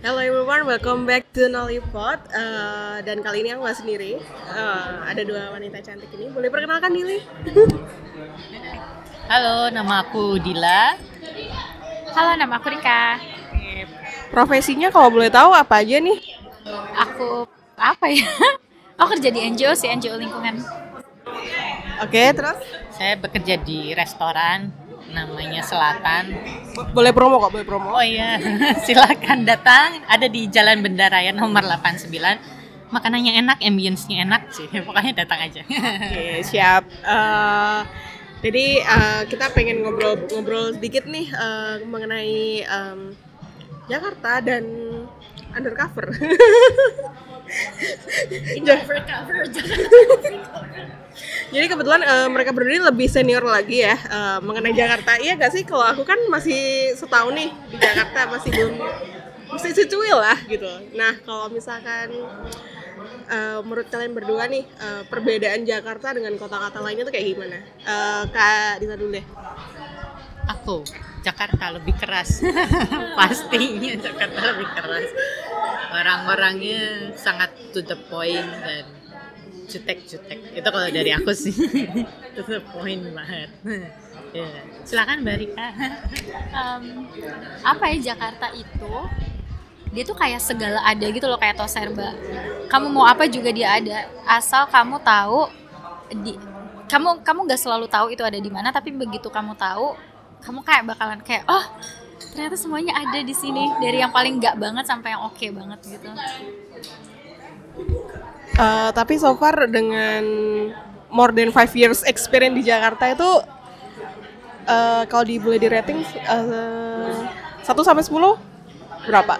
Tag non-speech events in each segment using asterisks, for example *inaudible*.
Hello everyone, welcome back to Nollipod uh, Dan kali ini aku gak sendiri uh, Ada dua wanita cantik ini Boleh perkenalkan diri? *laughs* Halo, nama aku Dila. Halo, nama aku Rika. Profesinya kalau boleh tahu apa aja nih? Aku apa ya? Aku *laughs* kerja di NGO sih, NGO lingkungan. Oke, terus? Saya bekerja di restoran namanya Selatan. Bo- Boleh promo kok, boleh promo Oh iya, *laughs* silakan datang. Ada di Jalan Bendaraya nomor 89. Makanannya enak, ambience-nya enak sih. *laughs* Pokoknya datang aja. Oke, siap Uh, Jadi uh, kita pengen ngobrol-ngobrol sedikit nih uh, mengenai um, Jakarta dan undercover *laughs* Jadi kebetulan eh, mereka berdua ini lebih senior lagi ya eh, mengenai Jakarta. Iya gak sih? Kalau aku kan masih setahun nih di Jakarta masih belum masih secuil lah gitu. Nah kalau misalkan eh, menurut kalian berdua nih eh, perbedaan Jakarta dengan kota-kota lainnya tuh kayak gimana? Eh, Kak Dita dulu deh. Aku Jakarta lebih keras. *laughs* Pastinya Jakarta lebih keras. Orang-orangnya sangat to the point dan jutek-jutek. Itu kalau dari aku sih. *laughs* to the point banget. *laughs* Ya, silakan Mbak Rika. Em, apa ya Jakarta itu? Dia tuh kayak segala ada gitu loh kayak Toserba. Kamu mau apa juga dia ada, asal kamu tahu di kamu kamu nggak selalu tahu itu ada di mana, tapi begitu kamu tahu, kamu kayak bakalan kayak oh ternyata semuanya ada di sini dari yang paling nggak banget sampai yang oke banget gitu. Eh, tapi so far dengan more than five years experience di Jakarta itu eh, kalau di boleh di rating eh, 1 sampai 10 berapa?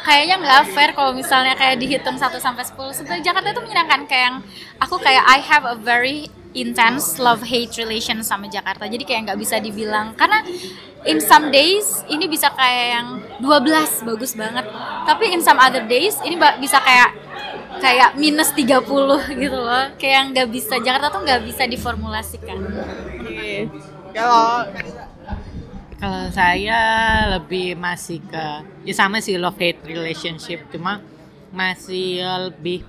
kayaknya nggak fair kalau misalnya kayak dihitung 1 sampai 10. Sebenarnya Jakarta itu menyenangkan kayak yang aku kayak I have a very intense love hate relation sama Jakarta. Jadi kayak nggak bisa dibilang karena in some days ini bisa kayak yang 12 bagus banget. Tapi in some other days ini bisa kayak kayak minus 30 gitu loh. Kayak yang nggak bisa Jakarta tuh nggak bisa diformulasikan. Kalau Kalau saya lebih masih ke ya sama sih love hate relationship cuma masih lebih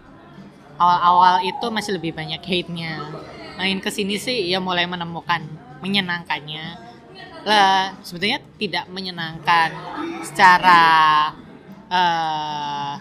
awal-awal itu masih lebih banyak hate-nya. Main ke sini sih ya mulai menemukan menyenangkannya. Lah sebetulnya tidak menyenangkan secara eh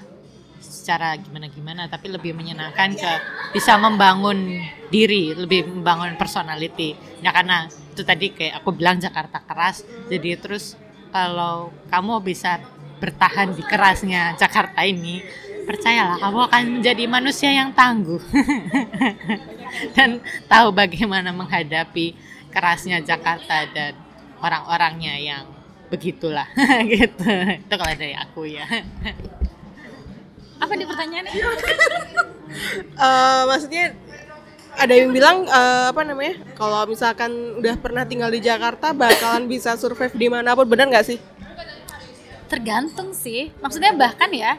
secara gimana-gimana tapi lebih menyenangkan ke bisa membangun diri, lebih membangun personality. Ya karena itu tadi kayak aku bilang Jakarta keras, jadi terus kalau kamu bisa bertahan di kerasnya Jakarta ini, percayalah kamu akan menjadi manusia yang tangguh *laughs* *laughs* dan tahu bagaimana menghadapi kerasnya Jakarta dan orang-orangnya yang begitulah *laughs* gitu. Itu kalau dari aku ya. Apa nih pertanyaannya? eh, maksudnya ada yang bilang eh, apa namanya? Kalau misalkan udah pernah tinggal di Jakarta bakalan bisa survive di mana pun, benar nggak sih? Tergantung sih. Maksudnya bahkan ya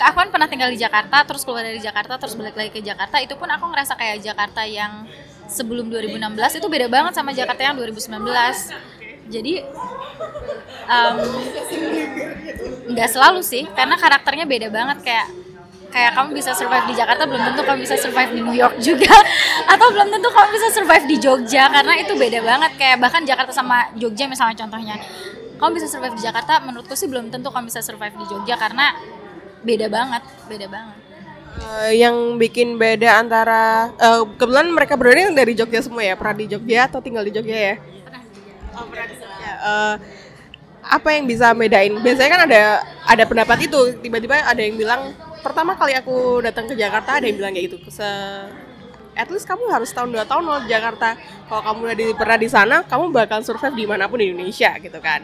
aku kan pernah tinggal di Jakarta terus keluar dari Jakarta terus balik lagi ke Jakarta itu pun aku ngerasa kayak Jakarta yang sebelum 2016 itu beda banget sama Jakarta yang 2019 jadi nggak selalu sih karena karakternya beda banget kayak kayak kamu bisa survive di Jakarta belum tentu kamu bisa survive di New York juga. *laughs* Atau belum tentu kamu bisa survive di Jogja karena itu beda banget kayak bahkan Jakarta sama Jogja misalnya contohnya kamu bisa survive di Jakarta menurutku sih belum tentu kamu bisa survive di Jogja karena beda banget beda banget Eh, yang bikin beda antara eh, kebetulan mereka berdua ini dari Jogja semua ya, pernah di Jogja atau tinggal di Jogja ya? Oh, pernah di Jogja. Eh, apa yang bisa bedain? Biasanya kan ada ada pendapat itu, tiba-tiba ada yang bilang pertama kali aku datang ke Jakarta ada yang bilang kayak gitu. Se at least kamu harus tahun dua tahun loh di Jakarta. Kalau kamu udah di, pernah di sana, kamu bakal survive di mana pun di Indonesia gitu kan.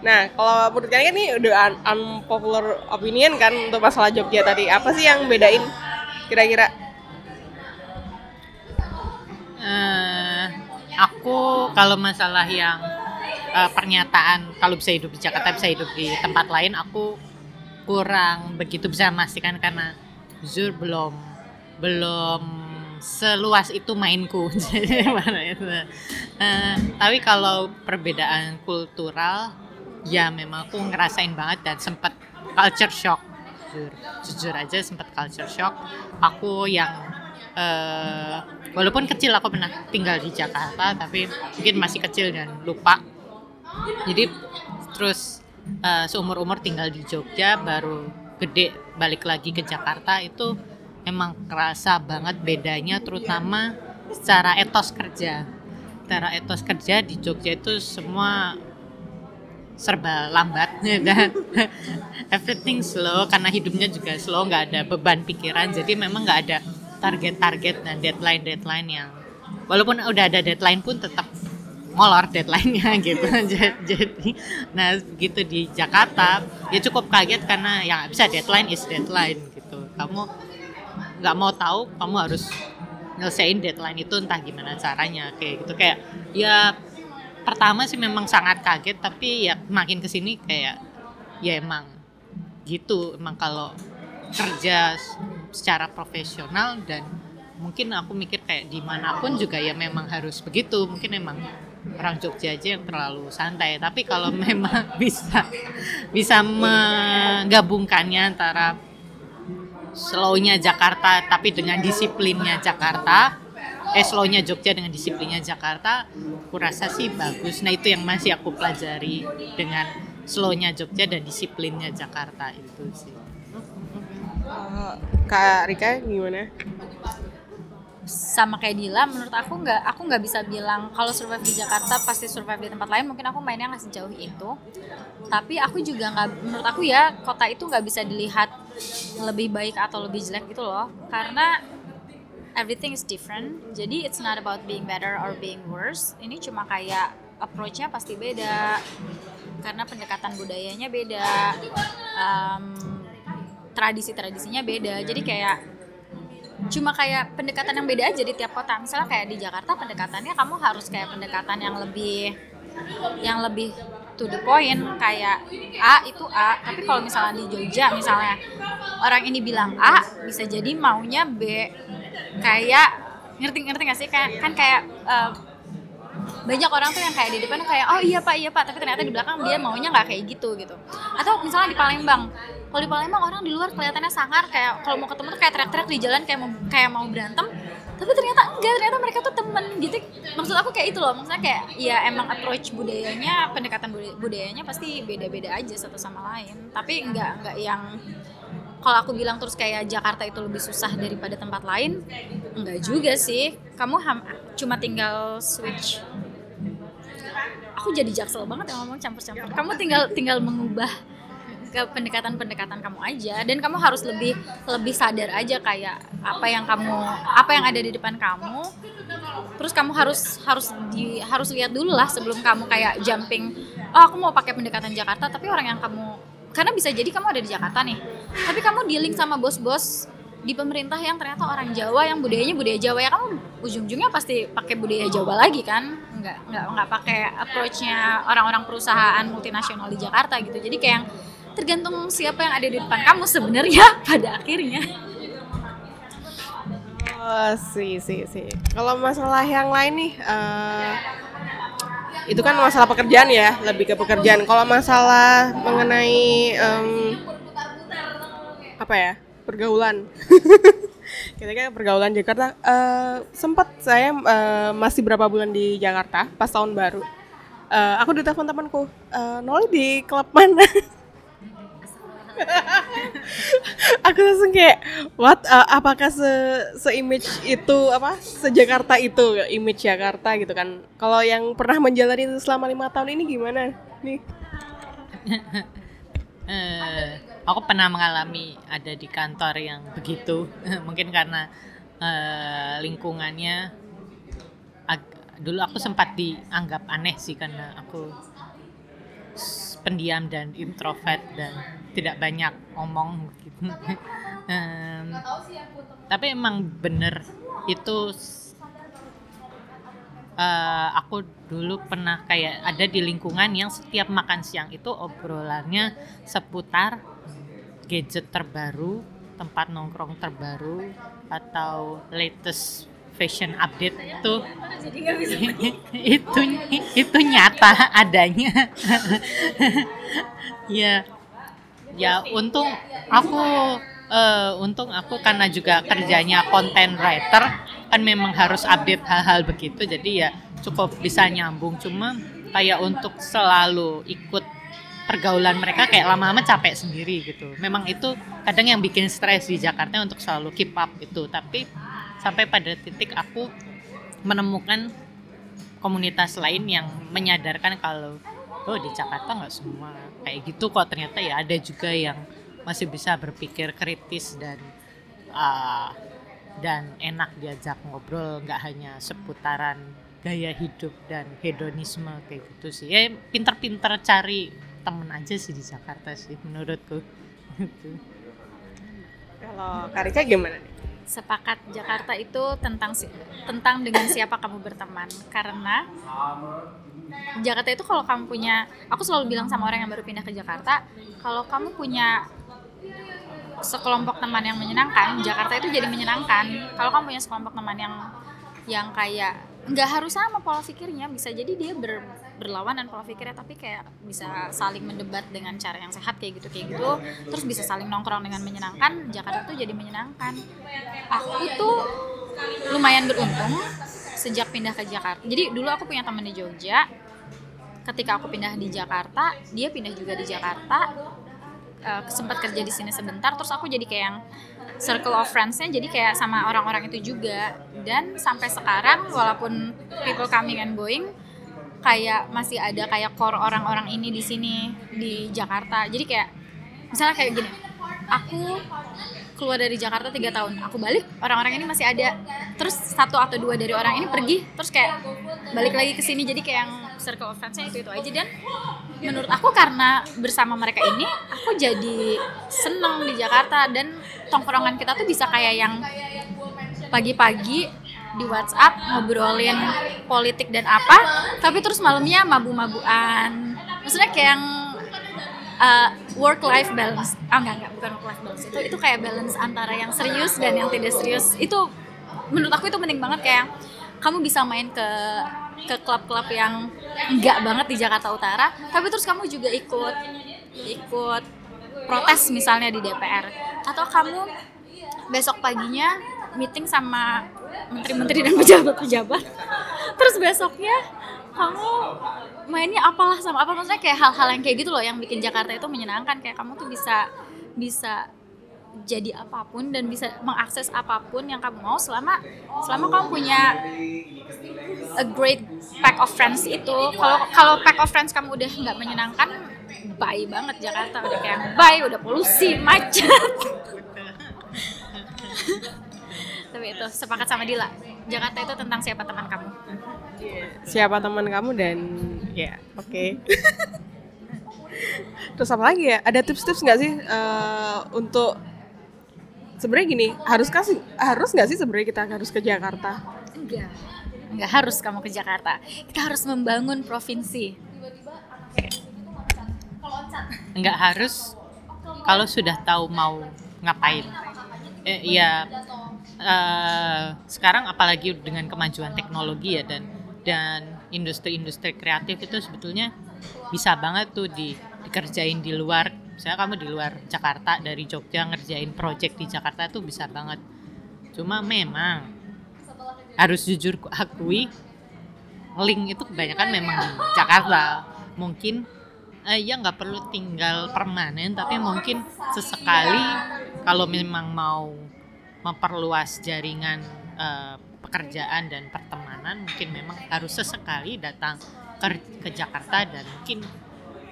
Nah, kalau menurut kalian ini udah un- unpopular opinion kan untuk masalah Jogja tadi. Apa sih yang bedain kira-kira? eh aku kalau masalah yang eh, pernyataan kalau bisa hidup di Jakarta bisa hidup di tempat lain aku kurang begitu bisa memastikan karena jujur belum belum seluas itu mainku *laughs* jadi *laughs* mana itu Eh, tapi kalau perbedaan kultural ya memang aku ngerasain banget dan sempat culture shock. Jujur jujur aja sempat culture shock. Aku yang eh, walaupun kecil aku pernah tinggal di Jakarta tapi mungkin masih kecil dan lupa. Jadi terus eh, seumur umur tinggal di Jogja baru gede balik lagi ke Jakarta itu emang kerasa banget bedanya terutama secara etos kerja. Secara etos kerja di Jogja itu semua serba lambat dan *laughs* everything slow karena hidupnya juga slow nggak ada beban pikiran. Jadi memang nggak ada target-target dan deadline-deadline yang walaupun udah ada deadline pun tetap molor deadline-nya *laughs* gitu. Jadi nah begitu di Jakarta ya cukup kaget karena yang bisa deadline is deadline gitu. Kamu nggak mau tahu kamu harus nyelesain deadline itu entah gimana caranya kayak gitu. Kayak ya pertama sih memang sangat kaget tapi ya makin ke sini kayak ya emang gitu emang kalau kerja secara profesional dan mungkin aku mikir kayak di mana pun juga ya memang harus begitu mungkin emang orang Jogja aja yang terlalu santai. Tapi kalau *laughs* memang bisa bisa menggabungkannya antara slownya Jakarta tapi dengan disiplinnya Jakarta eh slownya Jogja dengan disiplinnya Jakarta aku rasa sih bagus. Nah itu yang masih aku pelajari dengan slownya Jogja dan disiplinnya Jakarta itu sih. Eh, Kak Rika gimana? sama kayak Dila menurut aku nggak aku nggak bisa bilang kalau survive di Jakarta pasti survive di tempat lain mungkin aku mainnya nggak sejauh itu. Tapi aku juga nggak menurut aku ya kota itu nggak bisa dilihat lebih baik atau lebih jelek gitu loh. Karena everything is different. Jadi it's not about being better or being worse. Ini cuma kayak approach-nya pasti beda. Karena pendekatan budayanya beda. Um, tradisi-tradisinya beda. Jadi kayak cuma kayak pendekatan yang beda aja di tiap kota. Misalnya kayak di Jakarta pendekatannya kamu harus kayak pendekatan yang lebih yang lebih to the point kayak A itu A. Tapi kalau misalnya di Jogja misalnya orang ini bilang A bisa jadi maunya B. Kayak ngerti ngerti gak sih? Kayak kan kayak eh, banyak orang tuh yang kayak di depan kayak oh iya pak iya pak. Tapi ternyata di belakang dia maunya nggak kayak gitu gitu. Atau misalnya di Palembang. Kalau di Palembang orang di luar kelihatannya sangar kayak kalau mau ketemu tuh kayak teriak-teriak di jalan kayak mau kayak mau berantem tapi ternyata enggak ternyata mereka tuh temen. Gitu maksud aku kayak itu loh. Maksudnya kayak ya emang approach budayanya pendekatan budayanya pasti beda-beda aja satu sama lain. Tapi enggak enggak yang kalau aku bilang terus kayak Jakarta itu lebih susah daripada tempat lain enggak juga sih. Kamu ham- cuma tinggal switch. Aku jadi jaksel banget yang ngomong campur-campur. Kamu tinggal tinggal mengubah ke pendekatan-pendekatan kamu aja. Dan kamu harus lebih lebih sadar aja kayak apa yang kamu apa yang ada di depan kamu. Terus kamu harus harus di harus lihat dulu lah sebelum kamu kayak jumping oh aku mau pakai pendekatan Jakarta tapi orang yang kamu karena bisa jadi kamu ada di Jakarta nih. Tapi kamu dealing sama bos-bos di pemerintah yang ternyata orang Jawa yang budayanya budaya Jawa ya kamu ujung-ujungnya pasti pakai budaya Jawa lagi kan? Nggak nggak nggak pakai approachnya orang-orang perusahaan multinasional di Jakarta gitu. Jadi kayak tergantung siapa yang ada di depan kamu sebenarnya *laughs* pada akhirnya Oh, sih, sih, sih. Kalau masalah yang lain nih, eh, itu kan masalah pekerjaan ya, lebih ke pekerjaan. Kalau masalah mengenai em, apa ya, pergaulan. *laughs* Kita kan pergaulan Jakarta. eh, sempat saya eh, masih berapa bulan di Jakarta pas tahun baru. Eh, aku ditelepon temanku, eh, Noli di klub mana? *laughs* aku langsung kayak what? Uh, apakah se se image itu apa se Jakarta itu? Image Jakarta gitu kan. Kalau yang pernah menjalani selama lima tahun ini gimana? Nih. *laughs* Eh, aku pernah mengalami ada di kantor yang begitu. *laughs* Mungkin karena eh, lingkungannya dulu aku sempat dianggap aneh sih karena aku pendiam dan introvert dan tidak banyak omong gitu. Em, tapi emang bener itu eh, aku dulu pernah kayak ada di lingkungan yang setiap makan siang itu obrolannya seputar gadget terbaru, tempat nongkrong terbaru atau latest fashion update itu *laughs* itu itu nyata adanya. *laughs* Ya. Ya untung aku eh, untung aku karena juga kerjanya content writer kan memang harus update hal-hal begitu jadi ya cukup bisa nyambung. Cuma kayak untuk selalu ikut pergaulan mereka kayak lama-lama capek sendiri gitu. Memang itu kadang yang bikin stres di Jakarta untuk selalu keep up itu tapi sampai pada titik aku menemukan komunitas lain yang menyadarkan kalau oh di Jakarta nggak semua kayak gitu kok ternyata ya ada juga yang masih bisa berpikir kritis dan ah, dan enak diajak ngobrol nggak hanya seputaran gaya hidup dan hedonisme kayak gitu sih ya pinter-pinter cari temen aja sih di Jakarta sih menurutku *laughs* Gitu. Kalau Karica gimana nih? Sepakat Jakarta itu tentang tentang dengan siapa kamu berteman. Karena Jakarta itu kalau kamu punya aku selalu bilang sama orang yang baru pindah ke Jakarta kalau kamu punya sekelompok teman yang menyenangkan Jakarta itu jadi menyenangkan. Kalau kamu punya sekelompok teman yang yang kayak nggak harus sama pola pikirnya bisa jadi dia ber, berlawanan pola pikirnya tapi kayak bisa saling mendebat dengan cara yang sehat kayak gitu kayak gitu. Terus bisa saling nongkrong dengan menyenangkan. Jakarta tuh jadi menyenangkan. Aku tuh lumayan beruntung sejak pindah ke Jakarta. Jadi dulu aku punya teman di Jogja. Ketika aku pindah di Jakarta dia pindah juga di Jakarta. Eh, sempat kerja di sini sebentar terus aku jadi kayak yang circle of friends-nya jadi kayak sama orang-orang itu juga. Dan sampai sekarang walaupun people coming and going kayak masih ada kayak core orang-orang ini di sini di Jakarta. Jadi kayak misalnya kayak gini aku keluar dari Jakarta tiga tahun aku balik orang-orang ini masih ada. Terus satu atau dua dari orang ini pergi terus kayak balik lagi ke sini. Jadi kayak yang circle of friends-nya itu itu aja. Dan menurut aku karena bersama mereka ini aku jadi seneng di Jakarta. Dan tongkrongan kita tuh bisa kayak yang pagi-pagi di WhatsApp ngobrolin politik dan apa tapi terus malamnya mabu-mabuan. Maksudnya kayak yang work life balance. Ah enggak enggak bukan work life balance. Itu itu kayak balance antara yang serius dan yang tidak serius. Itu menurut aku itu penting banget kayak kamu bisa main ke ke klub-klub yang enggak banget di Jakarta Utara tapi terus kamu juga ikut ikut protes misalnya di DPR atau kamu besok paginya meeting sama menteri-menteri dan pejabat-pejabat. Terus besoknya kamu mainnya apalah sama apa? Maksudnya kayak hal-hal yang kayak gitu loh yang bikin Jakarta itu menyenangkan. Kayak kamu tuh bisa bisa jadi apa pun dan bisa mengakses apa pun yang kamu mau selama selama kamu punya a great pack of friends itu. Kalau kalau pack of friends kamu udah nggak menyenangkan bye banget Jakarta. Udah kayak bye udah polusi macet *laughs* itu sepakat sama Dila. Jakarta itu tentang siapa teman kamu? Siapa teman kamu dan ya oke. Terus apa lagi ya? Ada tips-tips nggak sih eh, untuk sebenarnya gini harus kasih harus nggak sih sebenarnya kita harus ke Jakarta? enggak. Enggak harus kamu ke Jakarta. Kita harus membangun provinsi. Nggak harus kalau sudah tahu mau ngapain. Eh, ya eh, sekarang apalagi dengan kemajuan teknologi ya dan dan industri-industri kreatif itu sebetulnya bisa banget tuh di dikerjain di luar. Misalnya kamu di luar Jakarta dari Jogja ngerjain project di Jakarta tuh bisa banget. Cuma memang harus jujur ku akui link itu kebanyakan memang di Jakarta. Mungkin eh, ya nggak perlu tinggal permanen tapi mungkin sesekali kalau memang mau memperluas jaringan eh, pekerjaan dan pertemanan mungkin memang harus sesekali datang ke, ke Jakarta dan mungkin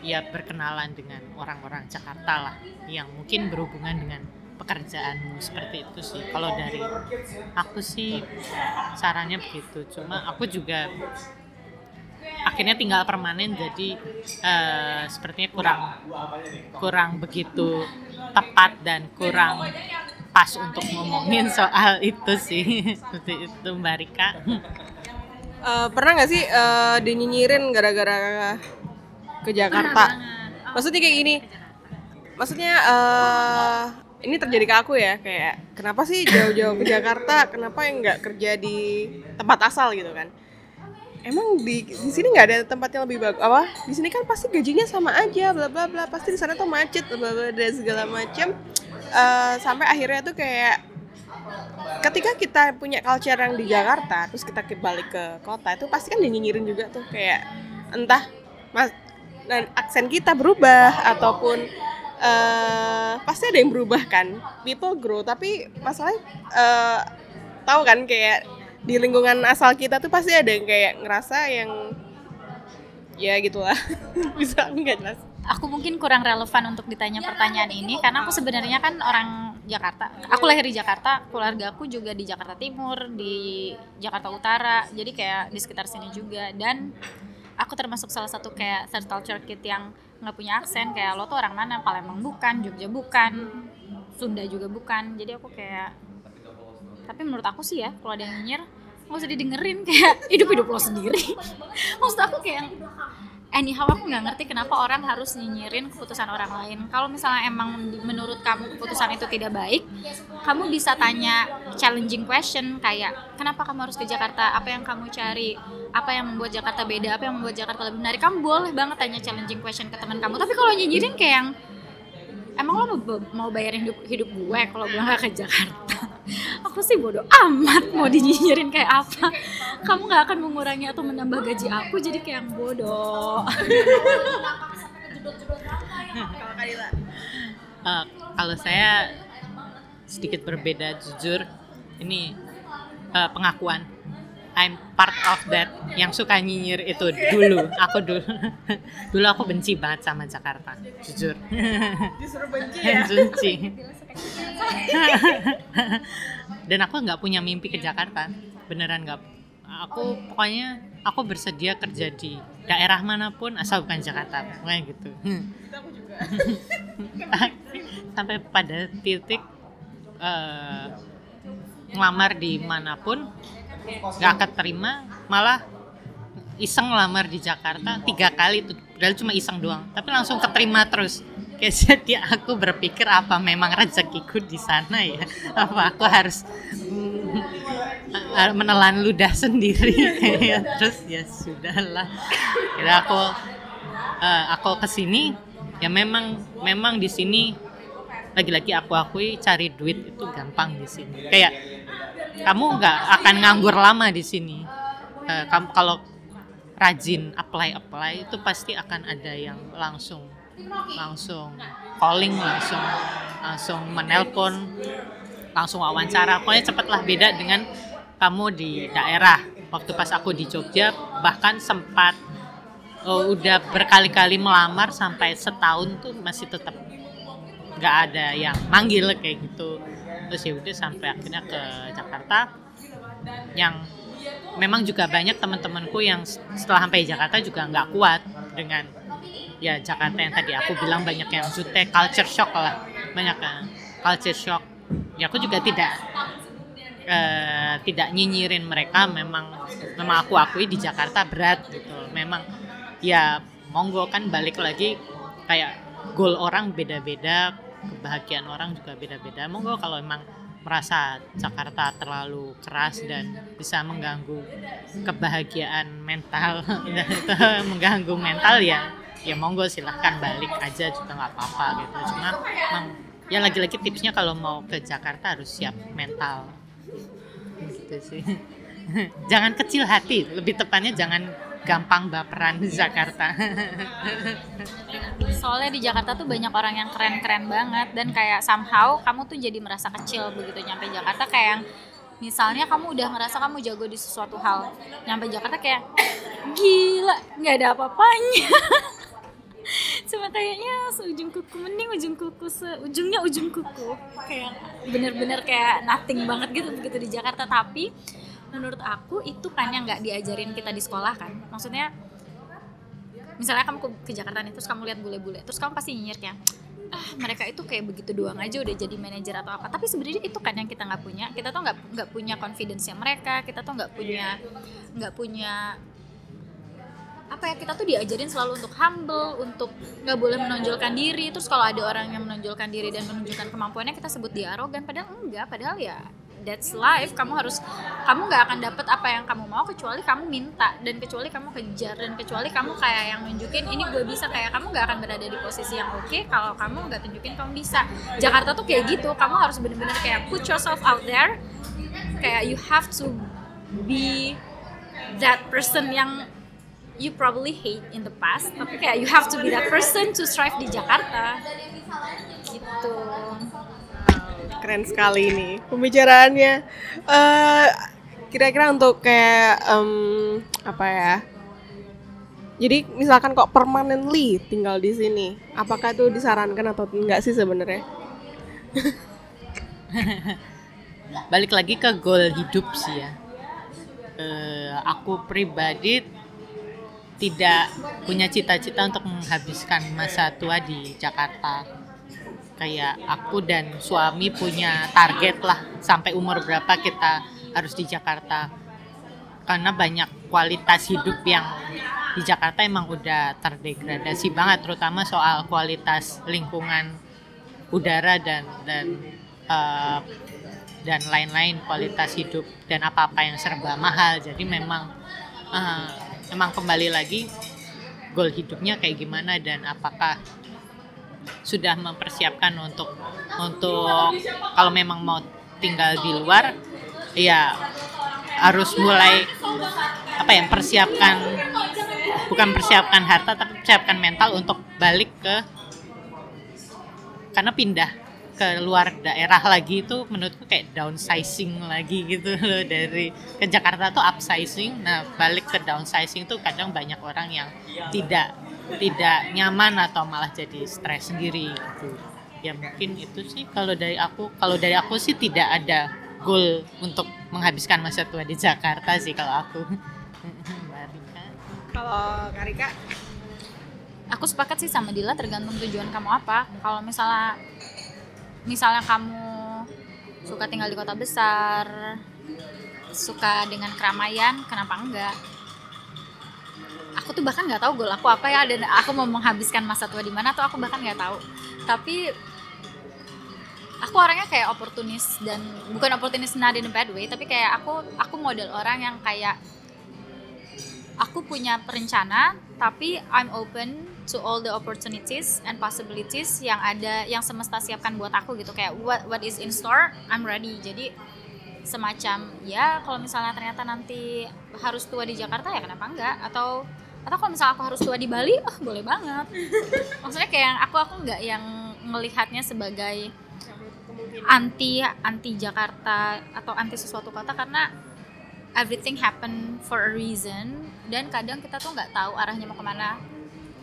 ya berkenalan dengan orang-orang Jakarta lah yang mungkin berhubungan dengan pekerjaanmu seperti itu sih. Kalau dari aku sih sarannya begitu. Cuma aku juga akhirnya tinggal permanen jadi eh, sepertinya kurang kurang begitu tepat dan kurang pas untuk ngomongin soal itu sih. *laughs* Seperti itu Mbak Rika. Eh, pernah nggak sih eh, dinyinyirin gara-gara ke Jakarta? Maksudnya kayak gini. Maksudnya eh ini terjadi ke aku ya kayak kenapa sih jauh-jauh ke Jakarta? Kenapa yang nggak kerja di tempat asal gitu kan emang di di sini nggak ada tempat yang lebih bagus apa? Di sini kan pasti gajinya sama aja bla bla bla. Pasti di sana tuh macet bla bla dan segala macam Eh, sampai akhirnya tuh kayak ketika kita punya culture yang di Jakarta terus kita balik ke kota itu pasti kan dinyinyirin juga tuh. Kayak entah mas dan aksen kita berubah ataupun eh pasti ada yang berubah kan. People grow tapi masalahnya eh tahu kan kayak di lingkungan asal kita tuh pasti ada yang kayak ngerasa yang ya gitulah. *laughs* Bisa nggak jelas. Aku mungkin kurang relevan untuk ditanya pertanyaan ini karena aku sebenarnya kan orang Jakarta. Aku lahir di Jakarta, keluarga aku juga di Jakarta Timur, di Jakarta Utara. Jadi kayak di sekitar sini juga. Dan aku termasuk salah satu kayak third culture kid yang nggak punya aksen kayak lo tuh orang mana? Palembang bukan Jogja bukan Sunda juga bukan. Jadi aku kayak tapi menurut aku sih ya kalau ada yang nyinyir nggak usah didengerin kayak hidup hidup lo sendiri. Maksud aku kayak anyhow aku nggak ngerti kenapa orang harus nyinyirin keputusan orang lain. Kalau misalnya emang menurut kamu keputusan itu tidak baik kamu bisa tanya challenging question kayak kenapa kamu harus ke Jakarta? Apa yang kamu cari? Apa yang membuat Jakarta beda? Apa yang membuat Jakarta lebih menarik? Kamu boleh banget tanya challenging question ke teman kamu. Tapi kalau nyinyirin kayak yang emang lo mau bayarin hidup, hidup gue kalau gue nggak ke Jakarta aku sih bodoh amat mau dinyinyirin kayak apa. Kamu nggak akan mengurangi atau menambah gaji aku jadi kayak yang bodoh. Kalau Kadila Eh, kalau saya sedikit berbeda jujur ini eh, pengakuan I'm part of that yang suka nyinyir itu dulu. Aku dulu. *laughs* Dulu aku benci banget sama Jakarta jujur. *laughs* Justru benci ya? *laughs* Benci. Dan aku nggak punya mimpi ke Jakarta. Beneran nggak. Aku pokoknya aku bersedia kerja di daerah mana pun asal bukan Jakarta. Pokoknya gitu. Itu aku juga sampai pada titik eh, ngelamar di mana pun nggak keterima malah iseng lamar di Jakarta tiga kali tuh. Padahal cuma iseng doang tapi langsung keterima terus. Kayak *laughs* jadi aku berpikir apa memang rezekiku di sana ya? Apa aku harus mm, menelan ludah sendiri? *laughs* Ya terus ya sudahlah. Kira aku eh, aku ke sini ya memang memang di sini lagi-lagi aku akui cari duit itu gampang di sini. Kayak kamu nggak akan nganggur lama di sini. Kamu kalau rajin apply apply itu pasti akan ada yang langsung langsung calling langsung langsung menelpon langsung wawancara. Pokoknya cepatlah beda dengan kamu di daerah. Waktu pas aku di Jogja bahkan sempat oh, udah berkali-kali melamar sampai setahun tuh masih tetap nggak ada yang manggil kayak gitu. Terus ya udah sampai akhirnya ke Jakarta. Yang memang juga banyak teman-temanku yang setelah sampai Jakarta juga nggak kuat dengan ya Jakarta yang tadi aku bilang banyak yang zute culture shock lah. Banyak yang culture shock. Ya aku juga tidak eh, tidak nyinyirin mereka. Memang memang aku akui di Jakarta berat gitu. Memang ya monggo kan balik lagi kayak goal orang beda-beda kebahagiaan orang juga beda-beda. Monggo kalau emang merasa Jakarta terlalu keras dan bisa mengganggu kebahagiaan mental *laughs* mengganggu mental ya ya monggo silahkan balik aja juga nggak apa-apa gitu. Cuma emang ya lagi-lagi tipsnya kalau mau ke Jakarta harus siap mental. Gitu sih. *laughs* Jangan kecil hati lebih tepatnya jangan gampang baperan di Jakarta *laughs* soalnya di Jakarta tuh banyak orang yang keren-keren banget. Dan kayak somehow kamu tuh jadi merasa kecil begitu nyampe Jakarta. Kayak yang misalnya kamu udah ngerasa kamu jago di sesuatu hal nyampe Jakarta kayak *clears throat* gila nggak ada apa-apanya. *laughs* Cuma kayaknya seujung kuku mending ujung kuku seujungnya ujung kuku. Kayak bener-bener kayak nothing banget gitu begitu di Jakarta. Tapi menurut aku itu kan yang nggak diajarin kita di sekolah kan. Maksudnya misalnya kamu ke, Jakarta nih terus kamu lihat bule-bule terus kamu pasti nyinyir kayak ah mereka itu kayak begitu doang aja udah jadi manajer atau apa. Tapi sebenarnya itu kan yang kita nggak punya. Kita tuh nggak nggak punya confidence nya mereka kita tuh nggak punya nggak punya apa ya kita tuh diajarin selalu untuk humble untuk nggak boleh menonjolkan diri. Terus kalau ada orang yang menonjolkan diri dan menunjukkan kemampuannya kita sebut dia arogan. Padahal enggak padahal ya that's life. Kamu harus kamu nggak akan dapet apa yang kamu mau kecuali kamu minta dan kecuali kamu kejar dan kecuali kamu kayak yang nunjukin ini gue bisa. Kayak kamu nggak akan berada di posisi yang oke kalau kamu nggak tunjukin kamu bisa. Jakarta tuh kayak gitu. Kamu harus bener-bener kayak put yourself out there. Kayak you have to be that person yang you probably hate in the past tapi kayak you have to be that person to strive di Jakarta. Gitu Keren sekali ini pembicaraannya. Eh, kira-kira untuk kayak em, apa ya? Jadi misalkan kok permanently tinggal di sini, apakah itu disarankan atau enggak sih sebenarnya? *laughs* balik lagi ke goal hidup sih ya Eh, aku pribadi tidak punya cita-cita untuk menghabiskan masa tua di Jakarta kayak aku dan suami punya target lah sampai umur berapa kita harus di Jakarta. Karena banyak kualitas hidup yang di Jakarta emang udah terdegradasi banget terutama soal kualitas lingkungan udara dan dan eh, dan lain-lain kualitas hidup dan apa-apa yang serba mahal. Jadi memang eh, emang kembali lagi goal hidupnya kayak gimana dan apakah sudah mempersiapkan untuk untuk kalau memang mau tinggal di luar ya harus mulai apa ya persiapkan bukan persiapkan harta tapi persiapkan mental untuk balik ke karena pindah ke luar daerah lagi itu menurutku kayak downsizing lagi gitu *laughs* loh dari ke Jakarta tuh upsizing. Nah balik ke downsizing tuh kadang banyak orang yang tidak tidak nyaman atau malah jadi stres sendiri gitu. Ya mungkin itu sih kalau dari aku kalau dari aku sih tidak ada goal untuk menghabiskan masa tua di Jakarta sih kalau aku. *laughs* Kalau Karika, aku sepakat sih sama Dila tergantung tujuan kamu apa. Kalau misalnya misalnya kamu suka tinggal di kota besar suka dengan keramaian kenapa enggak aku tuh bahkan nggak tahu goal aku apa ya dan aku mau menghabiskan masa tua di mana tuh aku bahkan nggak tahu. Tapi aku orangnya kayak oportunis dan bukan oportunis not in a bad way tapi kayak aku aku model orang yang kayak aku punya perencana tapi I'm open to all the opportunities and possibilities yang ada yang semesta siapkan buat aku gitu. Kayak what what is in store I'm ready. Jadi semacam ya kalau misalnya ternyata nanti harus tua di Jakarta ya kenapa enggak? Atau atau kalau misalnya aku harus tua di Bali oh boleh banget. *laughs* Maksudnya kayak yang aku aku nggak yang melihatnya sebagai anti anti Jakarta atau anti sesuatu kota karena everything happen for a reason. Dan kadang kita tuh nggak tahu arahnya mau ke mana.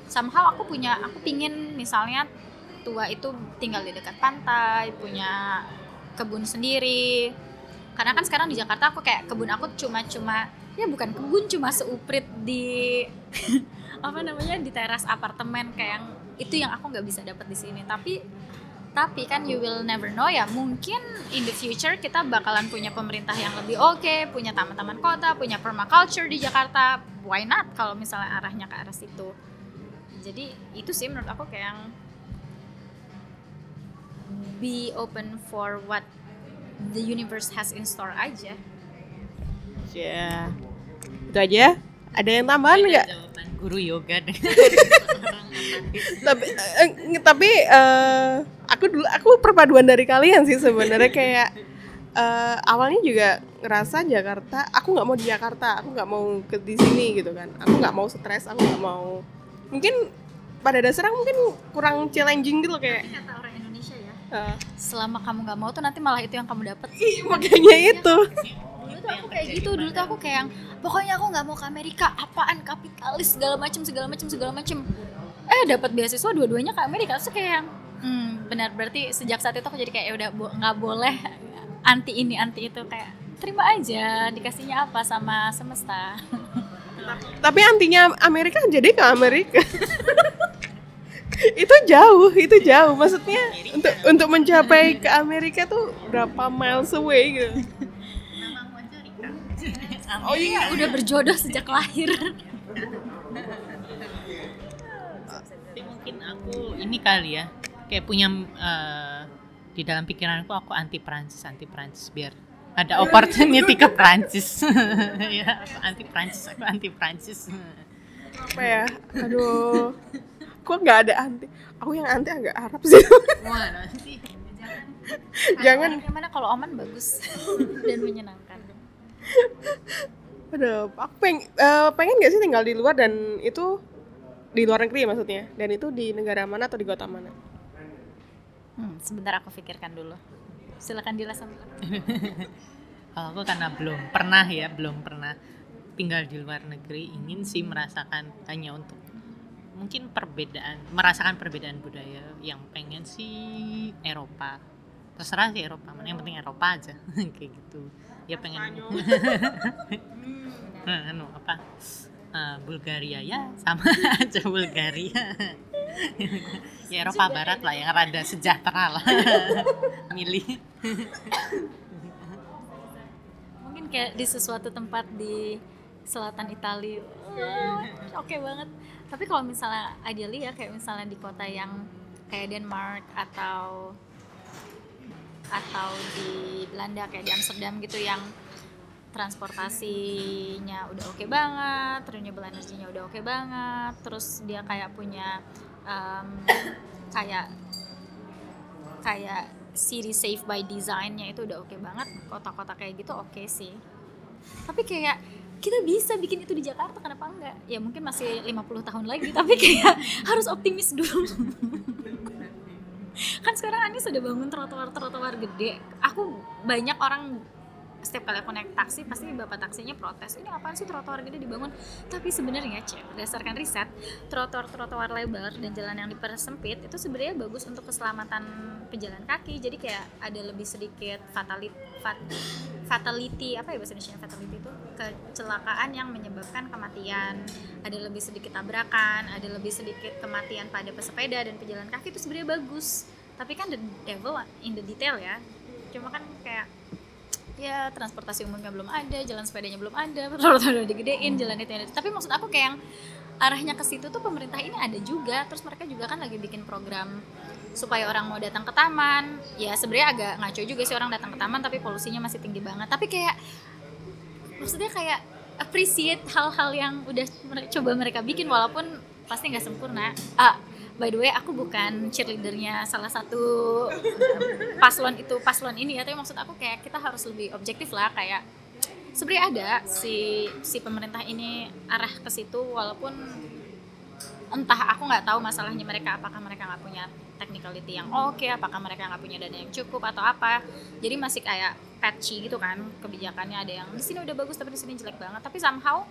Somehow aku punya aku pingin misalnya tua itu tinggal di dekat pantai punya kebun sendiri karena kan sekarang di Jakarta aku kayak kebun aku cuma-cuma ya bukan kebun cuma seuprit di *laughs* apa namanya di teras apartemen kayak yang itu yang aku nggak bisa dapat di sini. Tapi tapi kan you will never know ya mungkin in the future kita bakalan punya pemerintah yang lebih oke punya taman-taman kota punya permaculture di Jakarta. Why not kalau misalnya arahnya ke arah situ? Jadi itu sih menurut aku kayak yang be open for what the universe has in store aja. Ya itu aja. Ada yang tambahan nggak? jawaban guru yoga deh. *laughs* Tapi eh, tapi eh, aku dulu aku perpaduan dari kalian sih sebenarnya. Kayak eh, awalnya juga ngerasa Jakarta aku nggak mau di Jakarta aku nggak mau ke di sini gitu kan. Aku nggak mau stres aku nggak mau. Mungkin pada dasarnya mungkin kurang challenging gitu loh kayak. Kata orang Selama kamu nggak mau tuh nanti malah itu yang kamu dapat makanya itu. Dulu tuh aku kayak gitu dulu tuh aku kayak yang pokoknya aku nggak mau ke Amerika apaan kapitalis segala macem segala macem segala macem. Eh dapat beasiswa dua-duanya ke Amerika terus kayak yang hmm, benar berarti sejak saat itu aku jadi kayak "Ya udah bo- nggak boleh anti ini anti itu. Kayak terima aja dikasihnya apa sama semesta. Tapi antinya Amerika jadi ke Amerika *laughs* itu jauh, itu iya. jauh. Maksudnya iya, Amerika. untuk untuk mencapai ke Amerika tuh berapa miles away gitu. Oh iya, udah berjodoh sejak lahir. Tapi mungkin aku ini kali ya, kayak punya uh, di dalam pikiranku aku anti Prancis, anti Prancis biar ada opportunity ke Prancis. *laughs* ya, anti Prancis, aku anti Prancis. Apa ya? Aduh kok nggak ada anti? Aku yang anti agak Arab sih. Wah nanti jangan. *laughs* Yang mana kalau aman bagus *laughs* dan menyenangkan. aduh aku peng, eh, pengen gak sih tinggal di luar dan itu di luar negeri maksudnya? Dan itu di negara mana atau di kota mana? Hmm, sebentar aku pikirkan dulu. Silakan dilasan. Kalau *laughs* aku karena belum pernah ya, belum pernah tinggal di luar negeri, ingin sih merasakan hanya untuk mungkin perbedaan, merasakan perbedaan budaya yang pengen sih Eropa. Terserah sih Eropa, mana yang penting Eropa aja *laughs* kayak gitu. Ya pengen Nah, *laughs* anu apa? Eh, Bulgaria ya sama *laughs* aja Bulgaria. ya Eropa Barat lah yang rada sejahtera lah. Milih. Mungkin kayak di sesuatu tempat di selatan Italia. Oke banget. Tapi kalau misalnya ideally ya kayak misalnya di kota yang kayak Denmark atau atau di Belanda kayak di Amsterdam gitu yang transportasinya udah oke banget, renewable energy-nya udah oke banget, terus dia kayak punya em, kayak kayak city safe by design-nya itu udah oke banget, kota-kota kayak gitu oke sih. Tapi kayak kita bisa bikin itu di Jakarta kenapa enggak? Ya mungkin masih 50 tahun lagi tapi kayak *laughs* harus optimis dulu. *laughs* kan sekarang Anies sudah bangun trotoar-trotoar gede. Aku banyak orang setiap kali aku naik taksi pasti bapak taksinya protes ini apaan sih trotoar gede dibangun tapi sebenarnya cek berdasarkan riset trotoar-trotoar lebar dan jalan yang dipersempit itu sebenarnya bagus untuk keselamatan pejalan kaki jadi kayak ada lebih sedikit fatality fatality apa ya bahasa Indonesia fatality itu kecelakaan yang menyebabkan kematian. Ada lebih sedikit tabrakan ada lebih sedikit kematian pada pesepeda dan pejalan kaki itu sebenarnya bagus. Tapi kan the devil in the detail ya. Cuma kan kayak ya transportasi umumnya belum ada jalan sepedanya belum ada *laughs* trotoar udah digedein jalan itu ini. tapi maksud aku kayak yang arahnya ke situ tuh pemerintah ini ada juga. Terus mereka juga kan lagi bikin program supaya orang mau datang ke taman. Ya sebenarnya agak ngaco juga sih orang datang ke taman tapi polusinya masih tinggi banget. Tapi kayak maksudnya kayak appreciate hal-hal yang udah coba mereka bikin walaupun pasti nggak sempurna. Ah by the way aku bukan cheerleadernya salah satu paslon itu paslon ini ya. Tapi maksud aku kayak kita harus lebih objektif lah kayak sebenarnya ada si si pemerintah ini arah ke situ walaupun entah aku nggak tahu masalahnya mereka apakah mereka nggak punya technicality yang oke apakah mereka nggak punya dana yang cukup atau apa. Jadi masih kayak patchy gitu kan kebijakannya ada yang di sini udah bagus tapi di sini jelek banget. Tapi somehow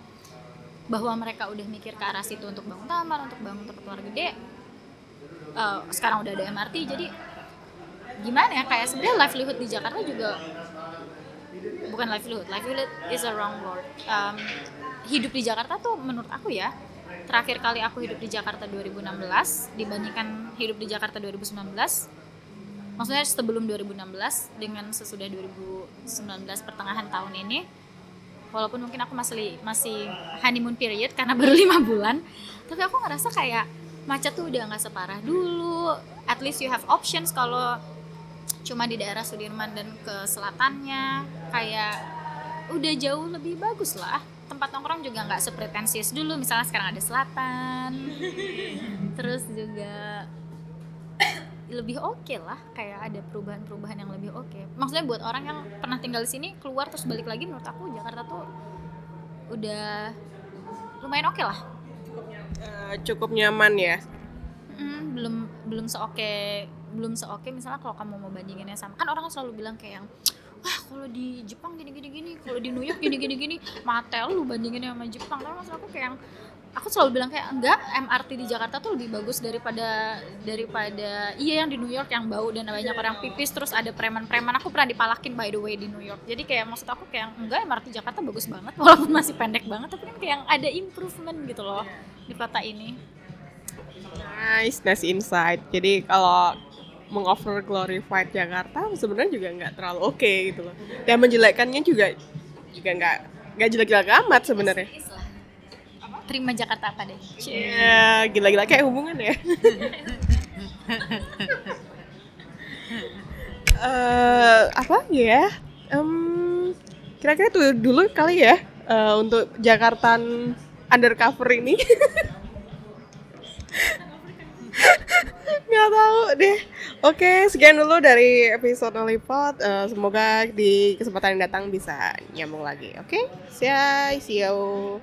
bahwa mereka udah mikir ke arah situ untuk bangun taman untuk bangun trotoar gede eh, sekarang udah ada MRT jadi gimana ya kayak sebenarnya livelihood di Jakarta juga bukan livelihood livelihood is a wrong word. Um, hidup di Jakarta tuh menurut aku ya terakhir kali aku hidup di Jakarta 2016 dibandingkan hidup di Jakarta 2019 maksudnya sebelum 2016 dengan sesudah 2019 pertengahan tahun ini walaupun mungkin aku masih masih honeymoon period karena *laughs* baru lima bulan tapi aku ngerasa kayak macet tuh udah nggak separah dulu. At least you have options kalau cuma di daerah Sudirman dan ke selatannya kayak udah jauh lebih bagus lah tempat nongkrong juga nggak sepretensius dulu. Misalnya sekarang ada selatan. Terus juga lebih oke lah. Kayak ada perubahan-perubahan yang lebih oke. Maksudnya buat orang yang pernah tinggal di sini keluar terus balik lagi menurut aku Jakarta tuh udah lumayan oke lah. Eh, cukup nyaman ya? Mm, belum belum seoke belum seoke. Misalnya kalau kamu mau bandinginnya sama kan orang selalu bilang kayak yang wah kalau di Jepang gini gini gini kalau di New York gini gini. Gini matel lu bandinginnya sama Jepang. Tapi maksud aku kayak yang aku selalu bilang kayak enggak MRT di Jakarta tuh lebih bagus daripada daripada iya yang di New York yang bau dan banyak orang pipis terus ada preman-preman. Aku pernah dipalakin by the way di New York. Jadi kayak maksud aku kayak enggak MRT Jakarta bagus banget walaupun masih pendek banget tapi kan kayak yang ada improvement gitu loh di kota ini. Nice nice insight. Jadi kalau mengover glorified Jakarta sebenarnya juga nggak terlalu oke gitu loh. Dan menjelekkannya juga juga nggak nggak jelek-jelek amat sebenarnya. Terima Jakarta apa deh? Ya gila-gila. Kayak hubungan ya? *laughs* Eh apa ya? Em, kira-kira itu dulu kali ya eh, untuk Jakarta undercover ini. *laughs* Nggak tahu deh. Oke, sekian dulu dari episode Lollipop. Eh, semoga di kesempatan yang datang bisa nyambung lagi. Oke, ya, see you.